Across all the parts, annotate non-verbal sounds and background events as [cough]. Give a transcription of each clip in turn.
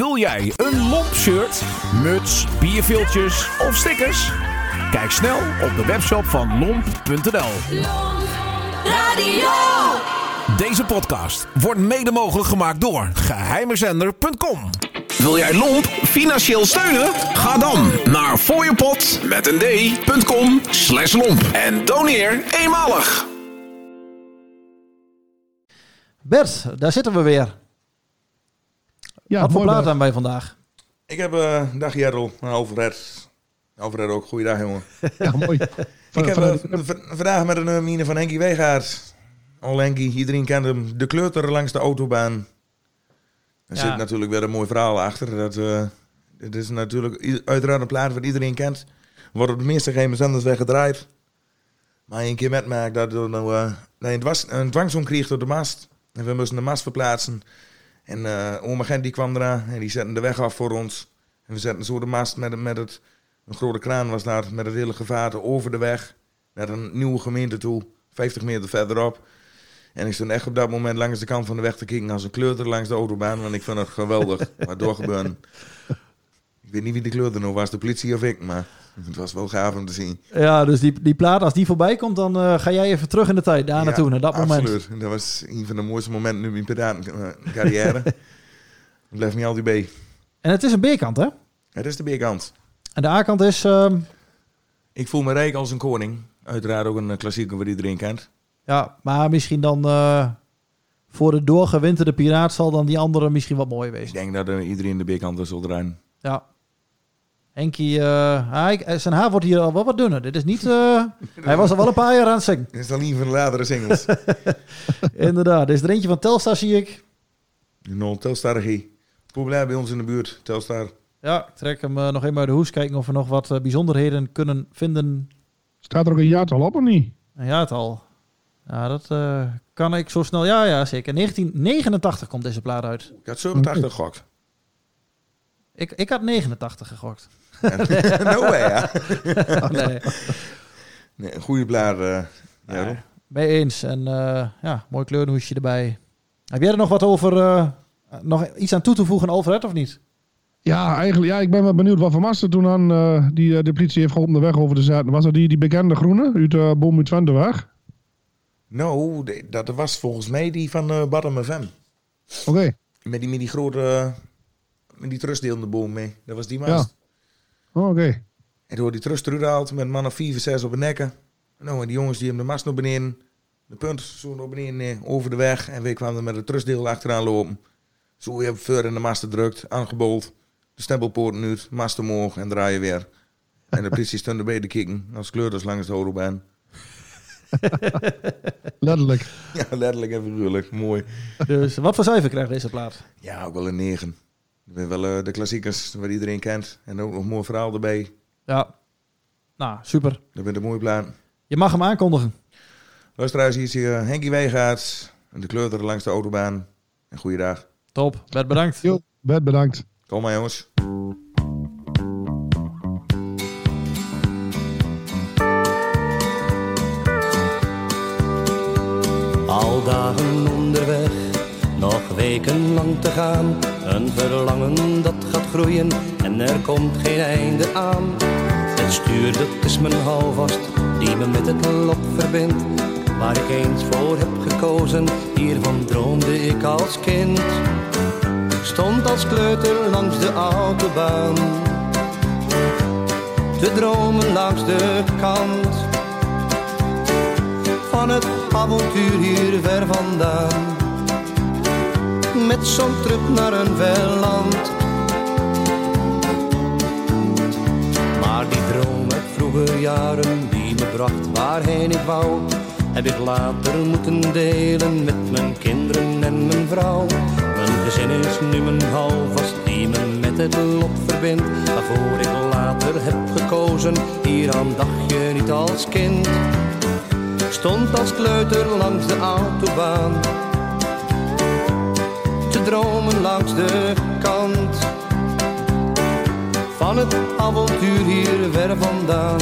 Wil jij een lomp shirt, muts, bierviltjes of stickers? Kijk snel op de webshop van lomp.nl. Radio. Deze podcast wordt mede mogelijk gemaakt door geheimezender.com. Wil jij Lomp financieel steunen? Ga dan naar fooiepot met een d.com slash lomp en doneer eenmalig. Bert, daar zitten we weer. Ja, Wat voor plaat hebben wij vandaag? Ik heb uh, dag Jerrel, nou, Alfred. Alfred ook, goeiedag jongen. [laughs] Ja, mooi. Van- ik heb van- eh, vandaag met een uh, mine van Henkie Wegaard. Al Henkie, iedereen kent hem. De kleuter langs de autobaan. Er Ja. zit natuurlijk weer een mooi verhaal achter. Dat, eh dit is natuurlijk uiteraard een plaat wat iedereen kent. Wordt op de meeste geheime zenders weggedraaid. Maar een keer metmaakt dat er nou, eh, nee, het was een dwangsom kreeg door de mast. En we moesten de mast verplaatsen. En eh oma Gent die kwam eraan en die zette de weg af voor ons. En we zetten zo de mast met, met het... Een grote kraan was daar met het hele gevaarte over de weg. Naar een nieuwe gemeente toe, 50 meter verderop. En ik stond echt op dat moment langs de kant van de weg te kijken als een kleuter langs de autobaan. Want ik vond het geweldig wat doorgebeurde. [laughs] Ik weet niet wie de kleuter nou was, de politie of ik. Maar het was wel gaaf om te zien. Ja, dus die, die plaat, als die voorbij komt, dan eh, ga jij even terug in de tijd, daar naartoe, naar dat moment. Absoluut. Dat was een van de mooiste momenten in mijn piratencarrière. Dat [laughs] blijft me altijd bij. En het is een B-kant, hè? Het is de B-kant. En de A-kant is... ehm, Ik voel me rijk als een koning. Uiteraard ook een eh, klassieker wat iedereen kent. ja, maar misschien dan... eh, voor de doorgewinterde piraat zal dan die andere misschien wat mooier Ik wezen. denk dat eh, iedereen de B-kant er zal draaien. Ja. Henkie, eh, hij, zijn haar wordt hier al wel wat dunner. Dit is niet... eh, [laughs] hij was al wel een paar jaar aan het zingen. Dit is dan een van de latere singles. [laughs] Inderdaad. Er is er eentje van Telstar, zie ik. No, Telstar-regie. Populair bij ons in de buurt, Telstar. Ja, ik trek hem eh, nog even uit de hoes. Kijken of we nog wat eh, bijzonderheden kunnen vinden. Staat er ook een jaartal op of niet? Ja, het al. Ja, dat eh, kan ik zo snel. Ja, ja, zeker. 1989 komt deze plaat uit. Ik had 87 gegokt. Ik, ik had 89 gegokt. [laughs] no way, ja. [laughs] nee, Nee, een goede blaar. eh ja, Nee. mee eens. En eh, ja, mooi kleurhoesje erbij. Heb jij er nog wat over, eh, nog iets aan toe te voegen, Alfred, of niet? Ja, eigenlijk. Ja, ik ben wel benieuwd wat voor master toen aan eh, die de politie heeft geholpen de weg over te zetten. Was dat die, die bekende groene uit uh, Boom uit Twenteweg? Nou, de- dat was volgens mij die van eh Bottom FM. Oké. Met die, met die grote met die trust deelde de boom mee. Dat was die mast. Ja. Oh, oké. En door die trust eruit met mannen of 4, 6 op de nekken. Nou, en die jongens die hebben de mast naar beneden, de punt zo naar beneden over de weg. En we kwamen er met het trustdeel achteraan lopen. Zo weer ver in de mast gedrukt, aangebold. De stempelpoort nu, mast omhoog en draaien weer. En de [laughs] politie stond erbij te kicken als kleurders langs de autobaan. [laughs] letterlijk. Ja, letterlijk en figuurlijk. Mooi. Dus wat voor cijfer krijgt deze plaat? Ja, ook wel een 9 zijn wel eh, de klassiekers waar iedereen kent. En ook nog een mooi verhaal erbij. Ja, nou, super. Dat ben ik mooi plan. Je mag hem aankondigen. Luisteraars, hier is hier eh, Henkie Weegaerts. De kleuter langs de autobaan. En goeiedag. Top, Bert bedankt. Jo, Bert bedankt. Kom maar jongens. Al dagen onderweg, nog weken lang te gaan een verlangen dat gaat groeien en er komt geen einde aan. Het stuur, dat is mijn houvast, die me met het lot verbindt. Waar ik eens voor heb gekozen, hiervan droomde ik als kind. Stond als kleuter langs de autobaan, te dromen langs de kant van het avontuur hier ver vandaan. Met zo'n trip naar een ver land. Maar die droom uit vroeger jaren die me bracht waarheen ik wou, heb ik later moeten delen met mijn kinderen en mijn vrouw. Mijn gezin is nu mijn houvast die me met het lot verbindt, waarvoor ik later heb gekozen. Hieraan dacht je niet als kind stond als kleuter langs de autobaan. Te dromen langs de kant van het avontuur hier ver vandaan.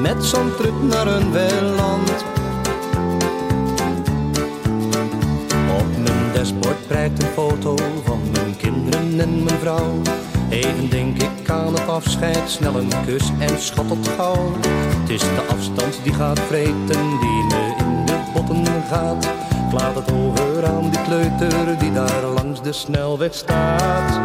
Met zo'n trip naar een weiland. Op mijn dashboard prijkt een foto van mijn kinderen en mijn vrouw. Even denk ik aan het afscheid, snel een kus en schot op gauw. Het is de afstand die gaat vreten, die me in de botten gaat. Ik laat het over aan die kleuter die daar langs de snelweg staat.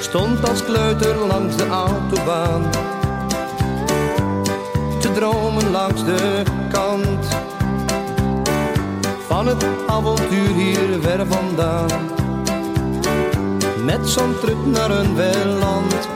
Stond als kleuter langs de autobaan Te dromen langs de kant Van het avontuur hier ver vandaan. Met zo'n trip naar een weiland